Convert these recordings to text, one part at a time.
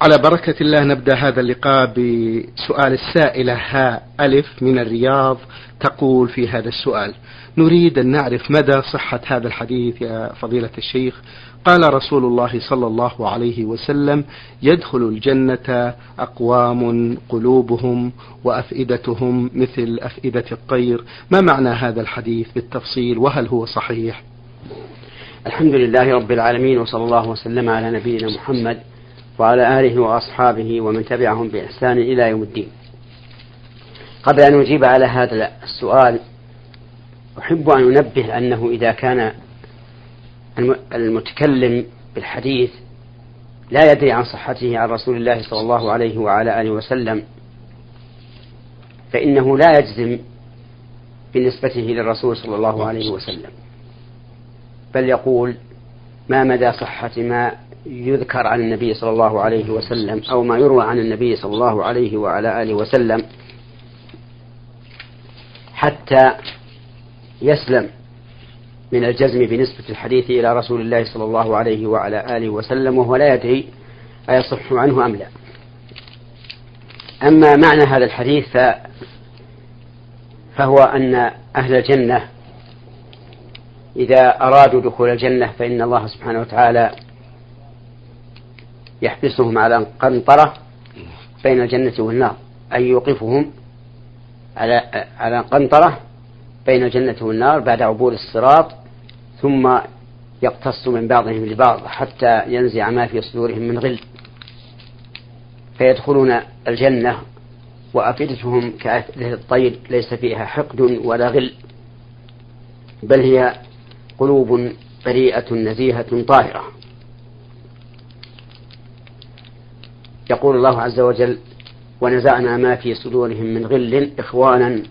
على بركة الله نبدأ هذا اللقاء بسؤال السائلة ها ألف من الرياض تقول في هذا السؤال. نريد أن نعرف مدى صحة هذا الحديث يا فضيلة الشيخ. قال رسول الله صلى الله عليه وسلم يدخل الجنة أقوام قلوبهم وأفئدتهم مثل أفئدة الطير. ما معنى هذا الحديث بالتفصيل؟ وهل هو صحيح؟ الحمد لله رب العالمين وصلى الله وسلم على نبينا محمد وعلى آله وأصحابه ومن تبعهم بإحسان إلى يوم الدين. قبل أن أجيب على هذا السؤال أحب أن أنبه أنه إذا كان المتكلم بالحديث لا يدري عن صحته عن رسول الله صلى الله عليه وعلى آله وسلم فإنه لا يجزم بنسبته للرسول صلى الله عليه وسلم بل يقول ما مدى صحة ما يذكر عن النبي صلى الله عليه وسلم أو ما يروى عن النبي صلى الله عليه وعلى آله وسلم حتى يسلم من الجزم بنسبة الحديث إلى رسول الله صلى الله عليه وعلى آله وسلم وهو لا يدري أيصح عنه أم لا. أما معنى هذا الحديث فهو أن أهل الجنة إذا أرادوا دخول الجنة فإن الله سبحانه وتعالى يحبسهم على قنطرة بين الجنة والنار أي يوقفهم على على قنطرة بين الجنة والنار بعد عبور الصراط ثم يقتص من بعضهم لبعض حتى ينزع ما في صدورهم من غل. فيدخلون الجنة وأفئدتهم كأفئدة الطير ليس فيها حقد ولا غل بل هي قلوب بريئة نزيهة طاهرة. يقول الله عز وجل ونزعنا ما في صدورهم من غل إخوانا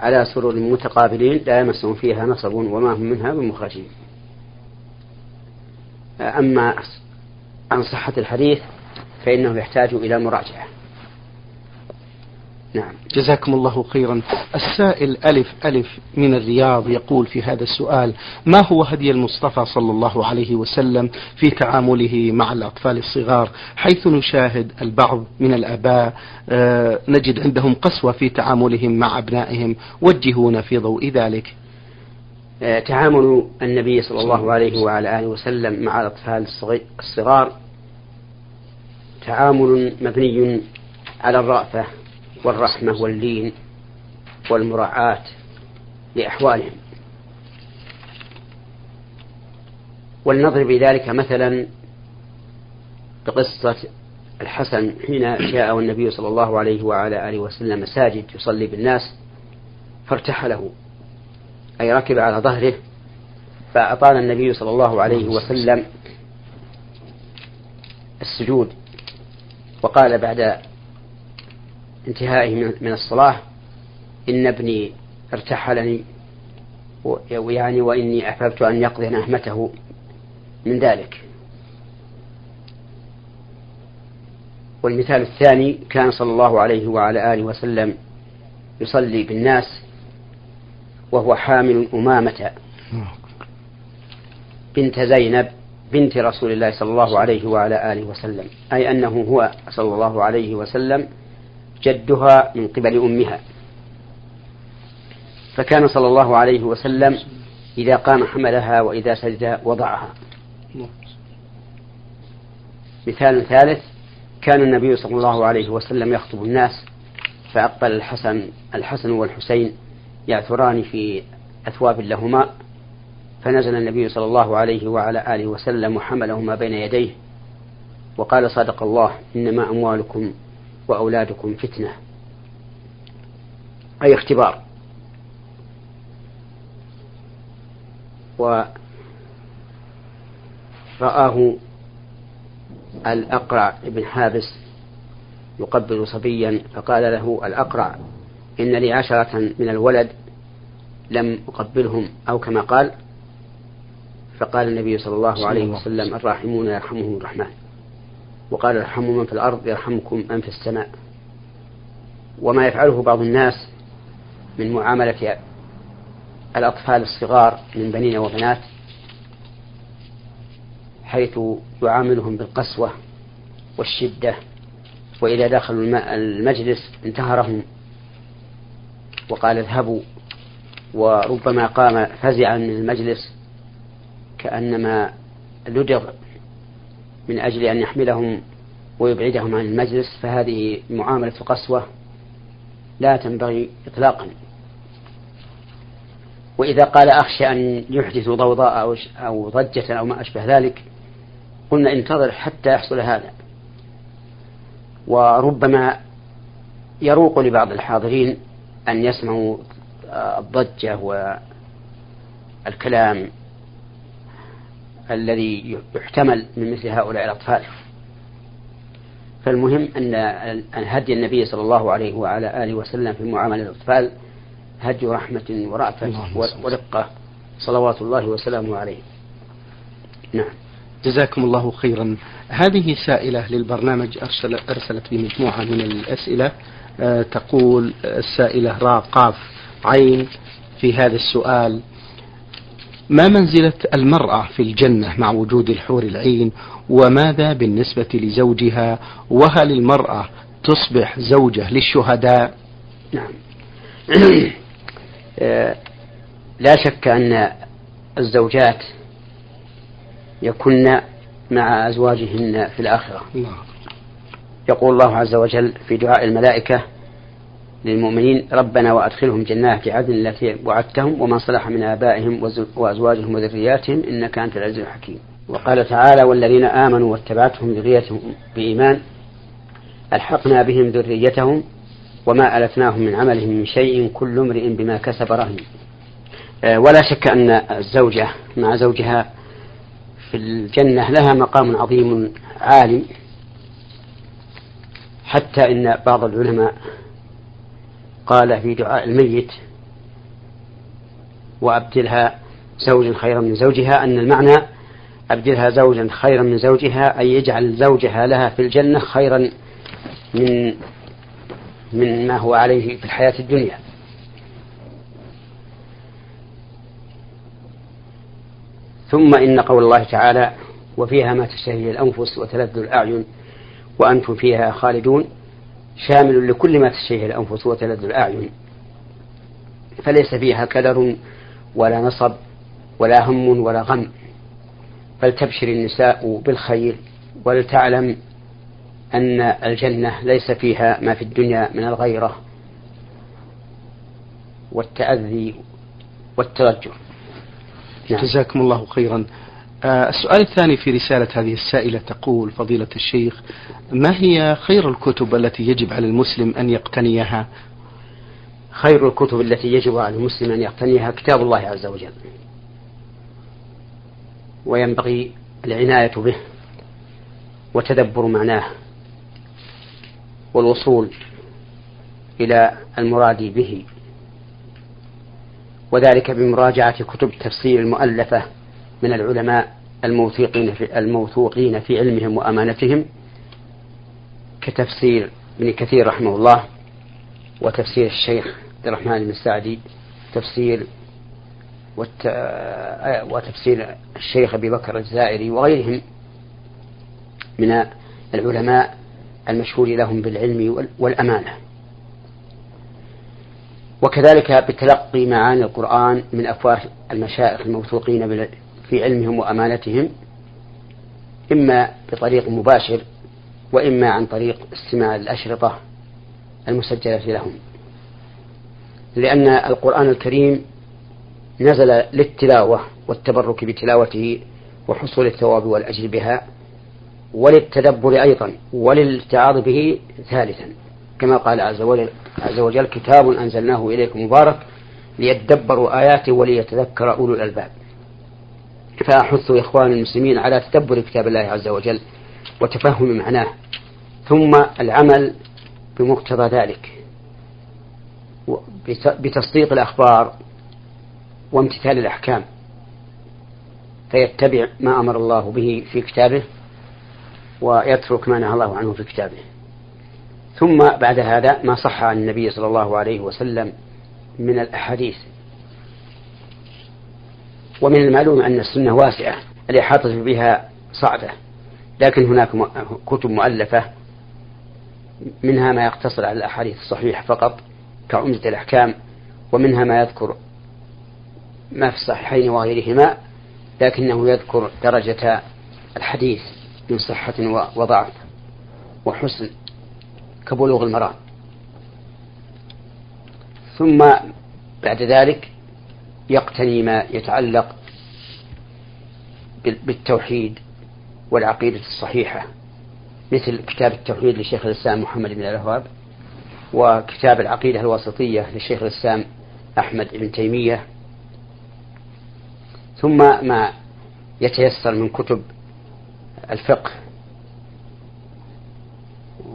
على سرر متقابلين لا يمسهم فيها نصب وما هم منها بمخرجين. أما عن صحة الحديث فإنه يحتاج إلى مراجعة. نعم. جزاكم الله خيرا. السائل ألف ألف من الرياض يقول في هذا السؤال ما هو هدي المصطفى صلى الله عليه وسلم في تعامله مع الأطفال الصغار؟ حيث نشاهد البعض من الآباء آه نجد عندهم قسوة في تعاملهم مع أبنائهم وجهونا في ضوء ذلك. آه تعامل النبي صلى الله عليه وعلى آله وسلم مع الأطفال الصغار تعامل مبني على الرأفة. والرحمة واللين والمراعاة لأحوالهم. ولنضرب ذلك مثلا بقصة الحسن حين جاء النبي صلى الله عليه وعلى آله وسلم مساجد يصلي بالناس فارتحله أي ركب على ظهره فأطال النبي صلى الله عليه وسلم السجود وقال بعد انتهائه من الصلاة إن ابني ارتحلني يعني وإني أحببت أن يقضي نهمته من ذلك. والمثال الثاني كان صلى الله عليه وعلى آله وسلم يصلي بالناس وهو حامل أمامة بنت زينب بنت رسول الله صلى الله عليه وعلى آله وسلم أي أنه هو صلى الله عليه وسلم جدها من قبل أمها. فكان صلى الله عليه وسلم إذا قام حملها وإذا سجد وضعها. مثال ثالث كان النبي صلى الله عليه وسلم يخطب الناس فأقبل الحسن الحسن والحسين يعثران في أثواب لهما. فنزل النبي صلى الله عليه وعلى آله وسلم وحملهما بين يديه وقال صدق الله إنما أموالكم وأولادكم فتنة. أي اختبار. ورآه الأقرع بن حابس يقبل صبيا فقال له الأقرع إن لي عشرة من الولد لم أقبلهم أو كما قال فقال النبي صلى الله عليه وسلم. الراحمون يرحمهم الرحمن. وقال ارحموا من في الأرض يرحمكم من في السماء. وما يفعله بعض الناس من معاملة الأطفال الصغار من بنين وبنات حيث يعاملهم بالقسوة والشدة وإذا دخلوا المجلس انتهرهم. وقال اذهبوا. وربما قام فزعا من المجلس كأنما لدغ من أجل أن يحملهم ويبعدهم عن المجلس فهذه معاملة قسوة لا تنبغي إطلاقا. وإذا قال أخشى أن يحدثوا ضوضاء أو ضجة أو ما أشبه ذلك قلنا انتظر حتى يحصل هذا. وربما يروق لبعض الحاضرين أن يسمعوا الضجة والكلام الذي يحتمل من مثل هؤلاء الأطفال. فالمهم أن هدي النبي صلى الله عليه وعلى آله وسلم في معاملة الأطفال هدي رحمة ورأفة ورقة صلوات الله وسلامه عليه. نعم. جزاكم الله خيرا. هذه سائلة للبرنامج أرسل أرسلت بمجموعة من الأسئلة. أه تقول السائلة راء قاف عين في هذا السؤال. ما منزلة المرأة في الجنة مع وجود الحور العين وماذا بالنسبة لزوجها؟ وهل المرأة تصبح زوجة للشهداء؟ نعم. آه، لا شك أن الزوجات يكن مع أزواجهن في الآخرة. يقول الله عز وجل في دعاء الملائكة للمؤمنين ربنا وأدخلهم جنات عدن التي وعدتهم ومن صلح من آبائهم وأزواجهم وذرياتهم إنك أنت العزيز الحكيم. وقال تعالى والذين آمنوا واتبعتهم ذريتهم بإيمان ألحقنا بهم ذريتهم وما ألتناهم من عملهم من شيء كل امرئ بما كسب رهن آه، ولا شك أن الزوجة مع زوجها في الجنة لها مقام عظيم عالي حتى إن بعض العلماء قال في دعاء الميت وأبدلها زوجا خيرا من زوجها أن المعنى أبدلها زوجا خيرا من زوجها أي يجعل زوجها لها في الجنة خيرا من من ما هو عليه في الحياة الدنيا. ثم إن قول الله تعالى وفيها ما تشتهي الأنفس وتلذ الأعين وأنتم فيها خالدون شامل لكل ما تشتهي الأنفس وتلذ الأعين. فليس فيها كدر ولا نصب ولا هم ولا غم. فلتبشر النساء بالخير ولتعلم أن الجنة ليس فيها ما في الدنيا من الغيرة والتأذي والترجل نعم. جزاكم الله خيرا. السؤال الثاني في رسالة هذه السائلة تقول فضيلة الشيخ ما هي خير الكتب التي يجب على المسلم أن يقتنيها؟ خير الكتب التي يجب على المسلم أن يقتنيها كتاب الله عز وجل. وينبغي العناية به وتدبر معناه والوصول إلى المراد به وذلك بمراجعة كتب التفسير المؤلفة من العلماء الموثوقين في الموثوقين في علمهم وأمانتهم كتفسير ابن كثير رحمه الله وتفسير الشيخ عبد الرحمن بن السعدي تفسير وتفسير الشيخ أبي بكر الجزائري وغيرهم من العلماء المشهور لهم بالعلم والأمانة. وكذلك بتلقي معاني القرآن من أفواه المشايخ الموثوقين في علمهم وأمانتهم إما بطريق مباشر وإما عن طريق استماع الأشرطة المسجلة لهم. لأن القرآن الكريم نزل للتلاوة والتبرك بتلاوته وحصول الثواب والأجر بها وللتدبر أيضا وللاتعاظ به ثالثا. كما قال عز وجل, كتاب أنزلناه إليكم مبارك ليدبروا آياته وليتذكر أولو الألباب. فأحث إخوان المسلمين على تدبر كتاب الله عز وجل وتفهم معناه ثم العمل بمقتضى ذلك بتصديق الأخبار وامتثال الأحكام فيتبع ما أمر الله به في كتابه ويترك ما نهى الله عنه في كتابه. ثم بعد هذا ما صح عن النبي صلى الله عليه وسلم من الأحاديث. ومن المعلوم أن السنة واسعة الإحاطة بها صعبة لكن هناك كتب مؤلفة منها ما يقتصر على الأحاديث الصحيحة فقط كعمدة الأحكام ومنها ما يذكر ما في الصحيحين وغيرهما لكنه يذكر درجة الحديث من صحة وضعف وحسن كبلوغ المرام. ثم بعد ذلك يقتني ما يتعلق بالتوحيد والعقيدة الصحيحة مثل كتاب التوحيد لشيخ الإسلام محمد بن الوهاب وكتاب العقيدة الوسطية لشيخ الإسلام أحمد بن تيمية. ثم ما يتيسر من كتب الفقه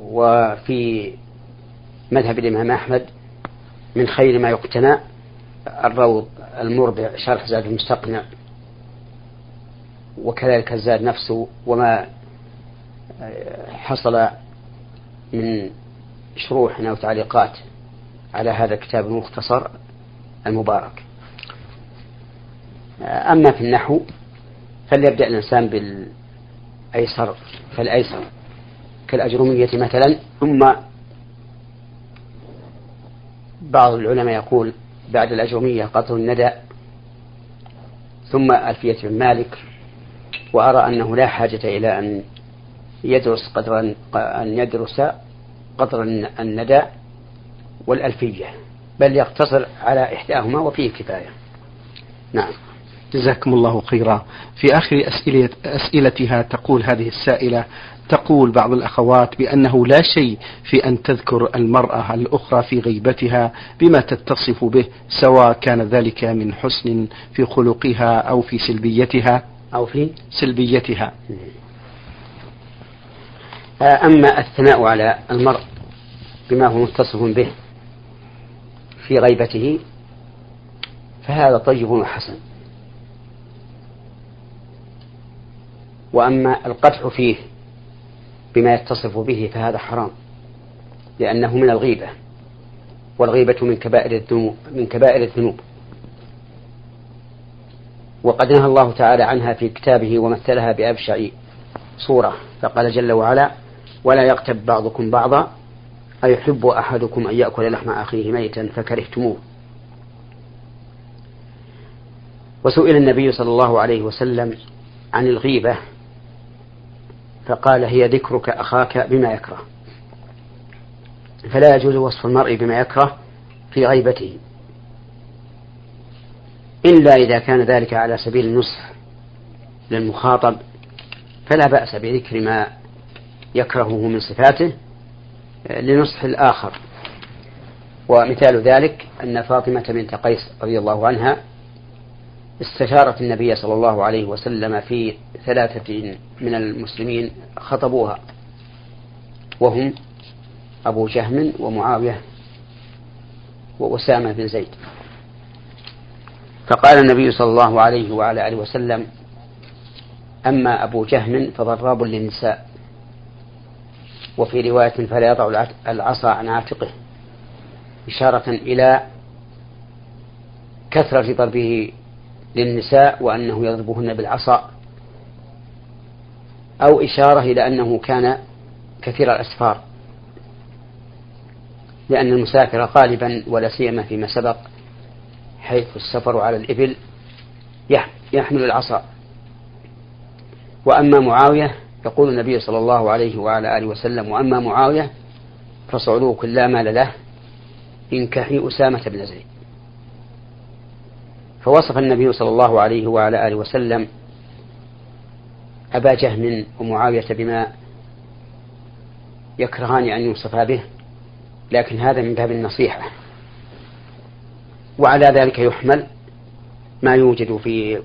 وفي مذهب الإمام أحمد من خير ما يقتنى الروض. المربع شرح زاد المستقنع وكذلك الزاد نفسه وما حصل من شروح أو تعليقات على هذا الكتاب المختصر المبارك. أما في النحو فليبدأ الإنسان بالأيسر فالأيسر كالأجرمية مثلا. ثم بعض العلماء يقول بعد الأجرمية قطر الندى ثم ألفية بن مالك وأرى أنه لا حاجة إلى أن يدرس قدر أن يدرس قدر الندى والألفية بل يقتصر على إحداهما وفيه كفاية. نعم. جزاكم الله خيرا. في آخر أسئلة أسئلتها تقول هذه السائلة تقول بعض الأخوات بأنه لا شيء في أن تذكر المرأة الأخرى في غيبتها بما تتصف به سواء كان ذلك من حسن في خلقها أو في سلبيتها. أو في سلبيتها. أما الثناء على المرء بما هو متصف به في غيبته فهذا طيب وحسن. وأما القدح فيه بما يتصف به فهذا حرام لأنه من الغيبة والغيبة من كبائر الذنوب من كبائر الذنوب. وقد نهى الله تعالى عنها في كتابه ومثلها بأبشع صورة فقال جل وعلا ولا يغتب بعضكم بعضا أيحب أحدكم أن يأكل لحم أخيه ميتا فكرهتموه. وسئل النبي صلى الله عليه وسلم عن الغيبة فقال هي ذكرك أخاك بما يكره. فلا يجوز وصف المرء بما يكره في غيبته. إلا إذا كان ذلك على سبيل النصح للمخاطب فلا بأس بذكر ما يكرهه من صفاته لنصح الآخر. ومثال ذلك أن فاطمة بنت قيس رضي الله عنها استشارت النبي صلى الله عليه وسلم في ثلاثة من المسلمين خطبوها وهم أبو جهم ومعاوية وأسامة بن زيد. فقال النبي صلى الله عليه وعلى آله وسلم أما أبو جهم فضراب للنساء. وفي رواية فلا يضع العصا عن عاتقه. إشارة إلى كثرة ضربه للنساء وأنه يضربهن بالعصا أو إشارة إلى أنه كان كثير الأسفار لأن المسافر غالبا ولا سيما فيما سبق حيث السفر على الإبل يحمل العصا. وأما معاوية يقول النبي صلى الله عليه وعلى آله وسلم وأما معاوية فصعلوك لا مال له انكحي أسامة بن زيد. فوصف النبي صلى الله عليه وعلى آله وسلم أبا جهم ومعاوية بما يكرهان أن يوصفا به لكن هذا من باب النصيحة. وعلى ذلك يحمل ما يوجد في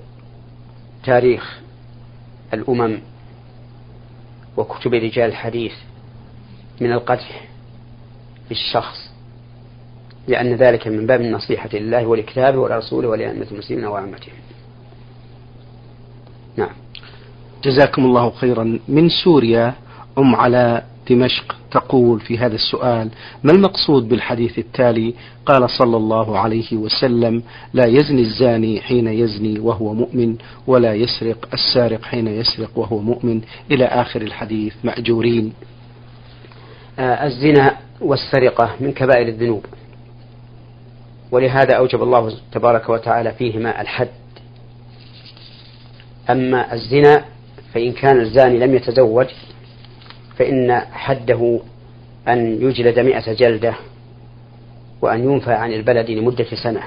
تاريخ الأمم وكتب رجال الحديث من القدح بالشخص لأن ذلك من باب النصيحة لله ولكتابه ولرسوله ولأئمة المسلمين وعامتهم. نعم. جزاكم الله خيرا. من سوريا أم على دمشق تقول في هذا السؤال ما المقصود بالحديث التالي؟ قال صلى الله عليه وسلم لا يزني الزاني حين يزني وهو مؤمن ولا يسرق السارق حين يسرق وهو مؤمن. إلى آخر الحديث مأجورين. آه، الزنا والسرقة من كبائر الذنوب. ولهذا أوجب الله تبارك وتعالى فيهما الحد. أما الزنا فإن كان الزاني لم يتزوج فإن حده أن يجلد مئة جلدة وأن ينفى عن البلد لمدة سنة.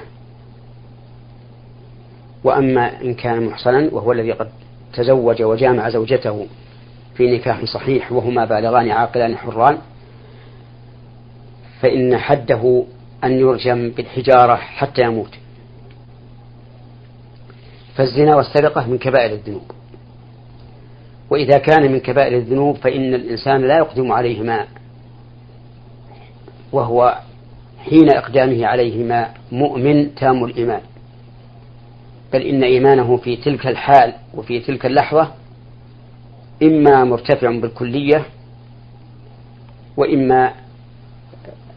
وأما إن كان محصنا وهو الذي قد تزوج وجامع زوجته في نكاح صحيح وهما بالغان عاقلان حران فإن حده أن يرجم بالحجارة حتى يموت. فالزنا والسرقة من كبائر الذنوب. وإذا كان من كبائر الذنوب فإن الإنسان لا يقدم عليهما وهو حين إقدامه عليهما مؤمن تام الإيمان. بل إن إيمانه في تلك الحال وفي تلك اللحظة إما مرتفع بالكلية وإما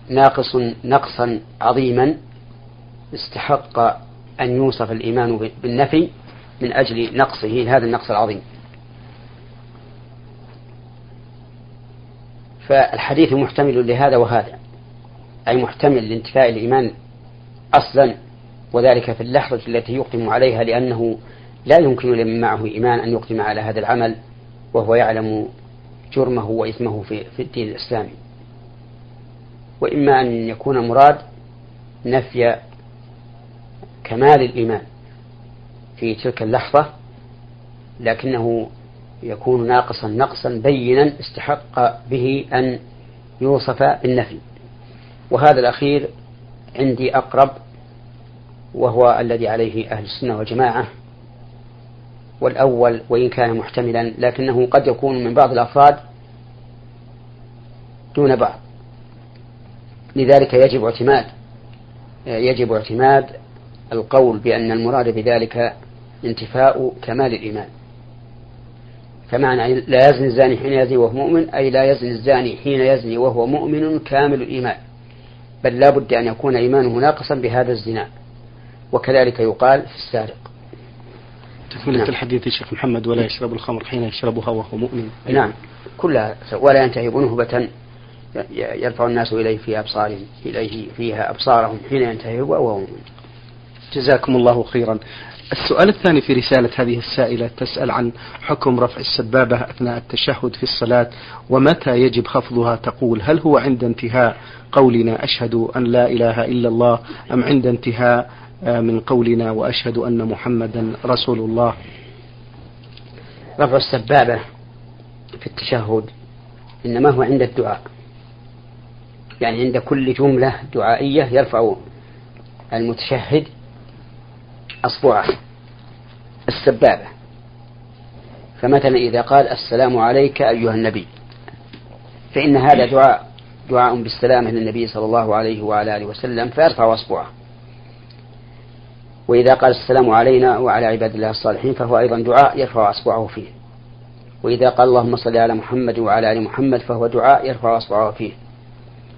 ناقص نقصا عظيما استحق أن يوصف الإيمان بالنفي من أجل نقصه هذا النقص العظيم. فالحديث محتمل لهذا وهذا أي محتمل لانتفاء الإيمان أصلا وذلك في اللحظة التي يقدم عليها لأنه لا يمكن لمن معه إيمان أن يقدم على هذا العمل وهو يعلم جرمه وإثمه في, الدين الإسلامي. وإما أن يكون المراد نفي كمال الإيمان في تلك اللحظة لكنه يكون ناقصا نقصا بينا استحق به أن يوصف بالنفي. وهذا الأخير عندي أقرب وهو الذي عليه أهل السنة والجماعة والأول وإن كان محتملا لكنه قد يكون من بعض الأفراد دون بعض. لذلك يجب اعتماد يجب اعتماد القول بأن المراد بذلك انتفاء كمال الإيمان. فمعنى لا يزني الزاني حين يزني وهو مؤمن أي لا يزني الزاني حين يزني وهو مؤمن كامل الإيمان. بل لا بد أن يكون إيمانه ناقصا بهذا الزنا. وكذلك يقال في السارق. تكملة نعم. الحديث الشيخ محمد ولا يشرب الخمر حين يشربها وهو مؤمن. نعم. كلها ولا ينتهب نهبة يرفع الناس إليه في أبصارهم إليه فيها أبصارهم حين ينتهب وهو مؤمن جزاكم الله خيرا. السؤال الثاني في رسالة هذه السائلة تسأل عن حكم رفع السبابة أثناء التشهد في الصلاة ومتى يجب خفضها؟ تقول هل هو عند انتهاء قولنا أشهد أن لا إله إلا الله أم عند انتهاء آه، من قولنا وأشهد أن محمدا رسول الله؟ رفع السبابة في التشهد إنما هو عند الدعاء. يعني عند كل جملة دعائية يرفع المتشهد أصبعه السبابة. فمثلا إذا قال السلام عليك أيها النبي فإن هذا دعاء دعاء بالسلامة للنبي صلى الله عليه وعلى آله وسلم فيرفع أصبعه. وإذا قال السلام علينا وعلى عباد الله الصالحين فهو أيضا دعاء يرفع أصبعه فيه. وإذا قال اللهم صل على محمد وعلى آل محمد فهو دعاء يرفع أصبعه فيه.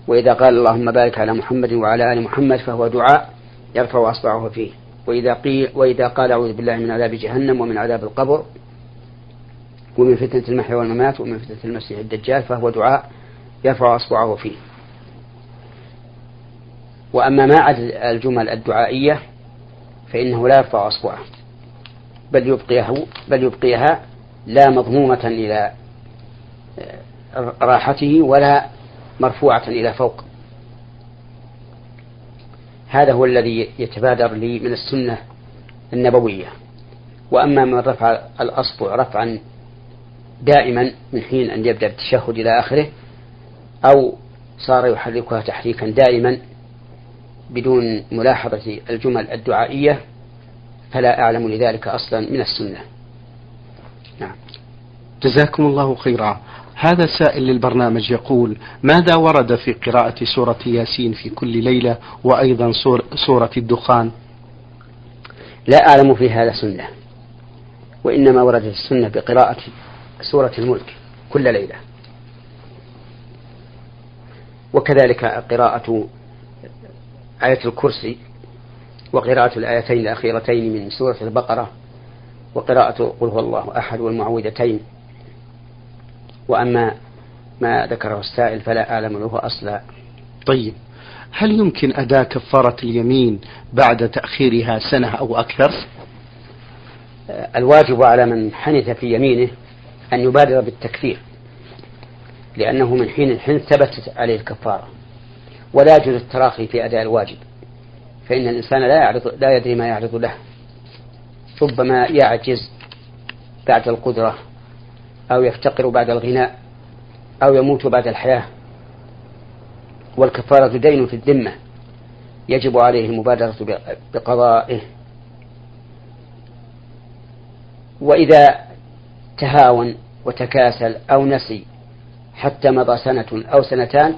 وإذا قال اللهم بارك على محمد وعلى آل محمد فهو دعاء يرفع أصبعه فيه. وإذا, قيل وإذا قال أعوذ بالله من عذاب جهنم ومن عذاب القبر ومن فتنة المحيا والممات ومن فتنة المسيح الدجال فهو دعاء يرفع أصبعه فيه. وأما ما عدا الجمل الدعائية فإنه لا يرفع أصبعه بل يبقيه بل يبقيها لا مضمومة إلى راحته ولا مرفوعة إلى فوق. هذا هو الذي يتبادر لي من السنة النبوية. وأما من رفع الأصبع رفعا دائما من حين أن يبدأ التشهد إلى آخره أو صار يحركها تحريكا دائما بدون ملاحظة الجمل الدعائية فلا أعلم لذلك أصلا من السنة. نعم. جزاكم الله خيرا. هذا سائل للبرنامج يقول ماذا ورد في قراءة سورة ياسين في كل ليلة وأيضا سورة الدخان؟ لا أعلم في هذا سنة وإنما وردت السنة بقراءة سورة الملك كل ليلة. وكذلك قراءة آية الكرسي وقراءة الآيتين الأخيرتين من سورة البقرة وقراءة قل هو الله أحد والمعوذتين وأما ما ذكره السائل فلا أعلم له أصلا طيب. هل يمكن أداء كفارة اليمين بعد تأخيرها سنة أو أكثر؟ الواجب على من حنث في يمينه أن يبادر بالتكفير لأنه من حين الحنث ثبتت عليه الكفارة ولا يجوز التراخي في أداء الواجب فإن الإنسان لا يعرض لا يدري ما يعرض له ربما يعجز بعد القدرة أو يفتقر بعد الغناء أو يموت بعد الحياة. والكفارة دين في الذمة. يجب عليه المبادرة بقضائه. وإذا تهاون وتكاسل أو نسي حتى مضى سنة أو سنتان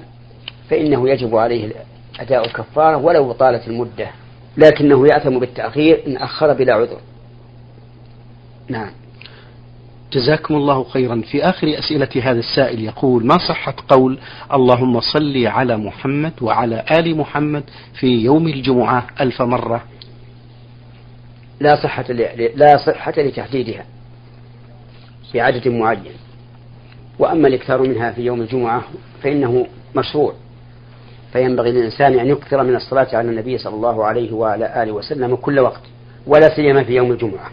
فإنه يجب عليه أداء الكفارة ولو طالت المدة. لكنه يأثم بالتأخير إن أخر بلا عذر. نعم. جزاكم الله خيرا. في آخر أسئلة هذا السائل يقول ما صحة قول اللهم صل على محمد وعلى آل محمد في يوم الجمعة ألف مرة لا صحة لا صحة لتحديدها بعدد معين. وأما الإكثار منها في يوم الجمعة فإنه مشروع. فينبغي للإنسان أن يكثر من الصلاة على النبي صلى الله عليه وعلى آله وسلم كل وقت ولا سيما في يوم الجمعة.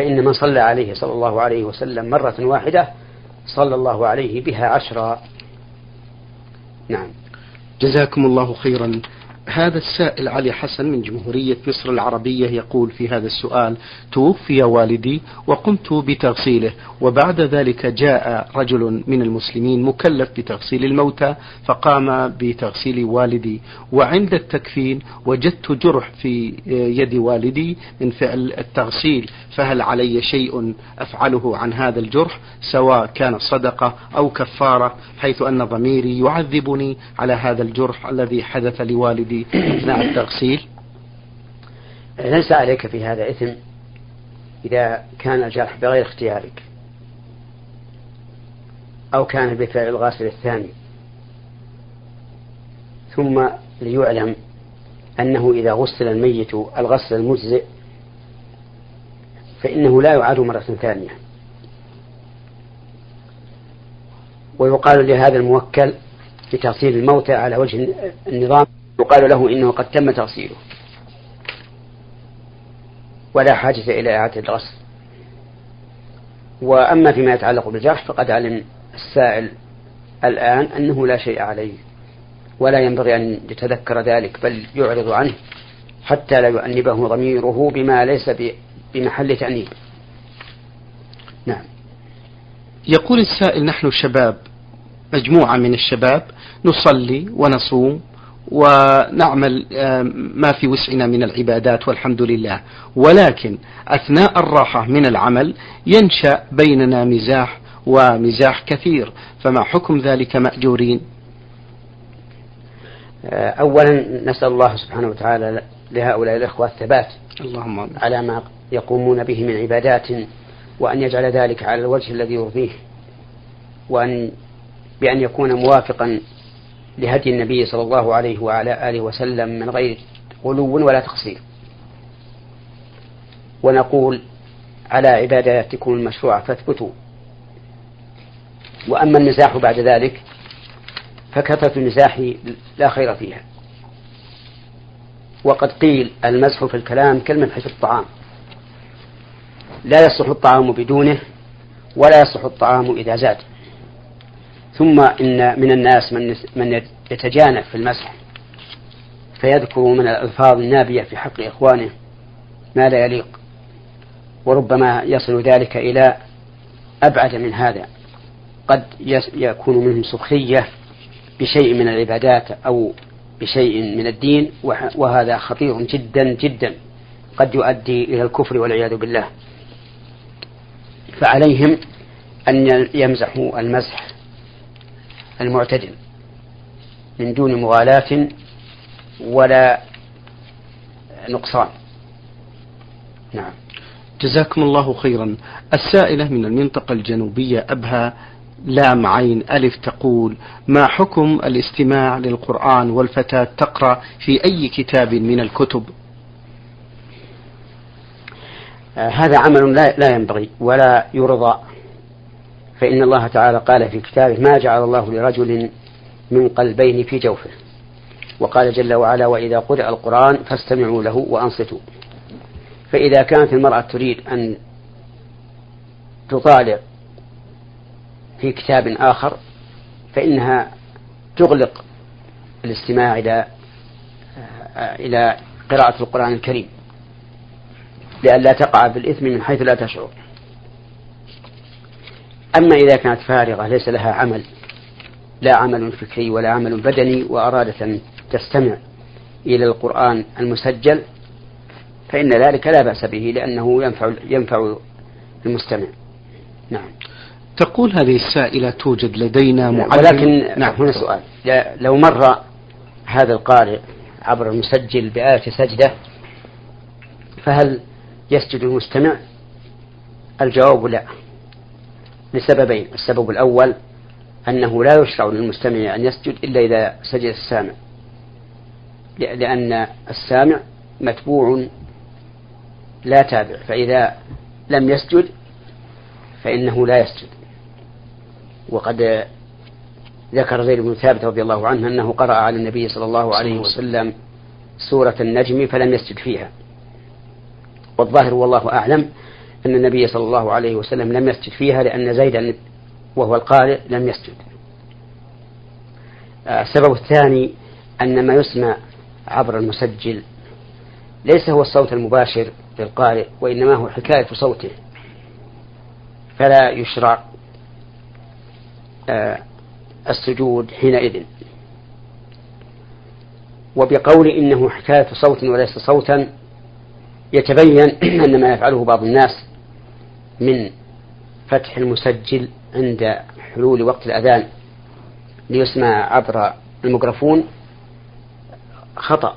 فإن من صلى عليه صلى الله عليه وسلم مرة واحدة صلى الله عليه بها عشرا نعم. جزاكم الله خيرا. هذا السائل علي حسن من جمهورية مصر العربية يقول في هذا السؤال توفي والدي وقمت بتغسيله وبعد ذلك جاء رجل من المسلمين مكلف بتغسيل الموتى فقام بتغسيل والدي. وعند التكفين وجدت جرح في يد والدي من فعل التغسيل فهل علي شيء أفعله عن هذا الجرح سواء كان صدقة أو كفارة حيث أن ضميري يعذبني على هذا الجرح الذي حدث لوالدي أثناء التغسيل. ليس عليك في هذا إثم إذا كان الجرح بغير اختيارك أو كان بفعل الغاسل الثاني. ثم ليعلم أنه إذا غسل الميت الغسل المجزئ فإنه لا يعاد مرة ثانية. ويقال لهذا الموكل بتغسيل الموتى على وجه النظام يقال له إنه قد تم تغسيله. ولا حاجة إلى إعادة الغسل. وأما فيما يتعلق بالجرح فقد علم السائل الآن أنه لا شيء عليه ولا ينبغي أن يتذكر ذلك بل يعرض عنه حتى لا يؤنبه ضميره بما ليس بمحل تأنيب. نعم. يقول السائل نحن شباب مجموعة من الشباب نصلي ونصوم ونعمل ما في وسعنا من العبادات والحمد لله. ولكن أثناء الراحة من العمل ينشأ بيننا مزاح ومزاح كثير. فما حكم ذلك مأجورين؟ أولا نسأل الله سبحانه وتعالى لهؤلاء الإخوة الثبات اللهم على ما يقومون به من عبادات وأن يجعل ذلك على الوجه الذي يرضيه وأن بأن يكون موافقا لهدي النبي صلى الله عليه وعلى آله وسلم من غير غلو ولا تقصير. ونقول على عباداتكم المشروعة فاثبتوا. وأما النزاح بعد ذلك فكثرة النزاح لا خير فيها. وقد قيل المزح في الكلام كالمدح في الطعام. لا يصح الطعام بدونه ولا يصح الطعام إذا زاد. ثم إن من الناس من من يتجانب في المسح فيذكر من الألفاظ النابية في حق إخوانه ما لا يليق وربما يصل ذلك إلى أبعد من هذا قد يكون منهم سخرية بشيء من العبادات أو بشيء من الدين وهذا خطير جدا جدا قد يؤدي إلى الكفر والعياذ بالله. فعليهم أن يمزحوا المزح المعتدل من دون مغالاة ولا نقصان. نعم. جزاكم الله خيرا. السائلة من المنطقة الجنوبية أبها لام عين ألف تقول ما حكم الاستماع للقرآن والفتاة تقرأ في أي كتاب من الكتب؟ آه هذا عمل لا, لا ينبغي ولا يرضى. فإن الله تعالى قال في كتابه ما جعل الله لرجل من قلبين في جوفه. وقال جل وعلا وإذا قرأ القرآن فاستمعوا له وأنصتوا. فإذا كانت المرأة تريد أن تطالع في كتاب آخر فإنها تغلق الاستماع إلى إلى قراءة القرآن الكريم. لئلا تقع بالإثم من حيث لا تشعر. أما إذا كانت فارغة ليس لها عمل لا عمل فكري ولا عمل بدني وأرادت أن تستمع إلى القرآن المسجل فإن ذلك لا بأس به لأنه ينفع ينفع المستمع. نعم. تقول هذه السائلة توجد لدينا معلم ولكن نعم. هنا سؤال لو مر هذا القارئ عبر المسجل بآية سجدة فهل يسجد المستمع؟ الجواب لا لسببين. السبب الأول أنه لا يشرع للمستمع أن يسجد إلا إذا سجد السامع. لأن السامع متبوع لا تابع. فإذا لم يسجد فإنه لا يسجد. وقد ذكر زيد بن ثابت رضي الله عنه أنه قرأ على النبي صلى الله عليه وسلم سورة النجم فلم يسجد فيها. والظاهر والله أعلم أن النبي صلى الله عليه وسلم لم يسجد فيها لأن زيدا وهو القارئ لم يسجد. آه، السبب الثاني أن ما يسمع عبر المسجل ليس هو الصوت المباشر للقارئ وإنما هو حكاية صوته. فلا يشرع آه، السجود حينئذ. وبقول إنه حكاية صوت وليس صوتا يتبين أن ما يفعله بعض الناس من فتح المسجل عند حلول وقت الأذان ليسمع عبر الميكروفون خطأ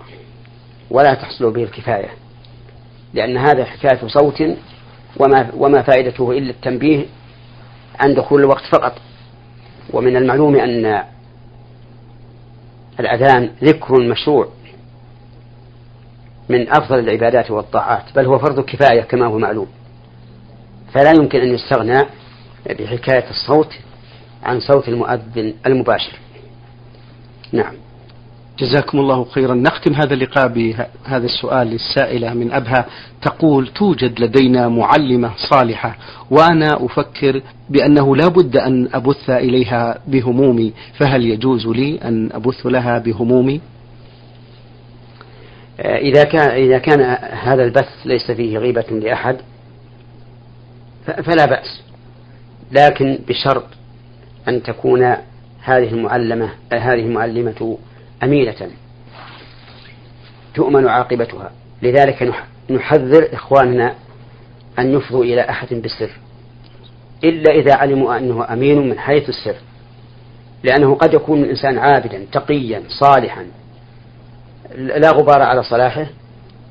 ولا تحصل به الكفاية لأن هذا حكاية صوت وما, وما فائدته إلا التنبيه عن دخول الوقت فقط. ومن المعلوم أن الأذان ذكر مشروع من أفضل العبادات والطاعات بل هو فرض كفاية كما هو معلوم. فلا يمكن أن يستغنى بحكاية الصوت عن صوت المؤذن المباشر. نعم. جزاكم الله خيرا. نختم هذا اللقاء بهذا السؤال للسائلة من أبها. تقول توجد لدينا معلمة صالحة وأنا أفكر بأنه لا بد أن أبث إليها بهمومي. فهل يجوز لي أن أبث لها بهمومي؟ إذا كان إذا كان هذا البث ليس فيه غيبة لأحد فلا بأس. لكن بشرط أن تكون هذه المعلمة هذه المعلمة أمينة. تؤمن عاقبتها. لذلك نحذر إخواننا أن يفضوا إلى أحد بالسر. إلا إذا علموا أنه أمين من حيث السر. لأنه قد يكون الإنسان عابدا تقيا صالحا. لا غبار على صلاحه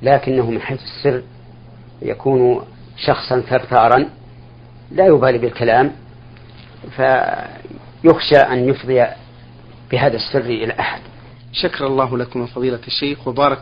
لكنه من حيث السر يكون شخصا ثرثارا. لا يبالي بالكلام فيخشى أن يفضي بهذا السر إلى أحد. شكر الله لكم فضيلة الشيخ وبارك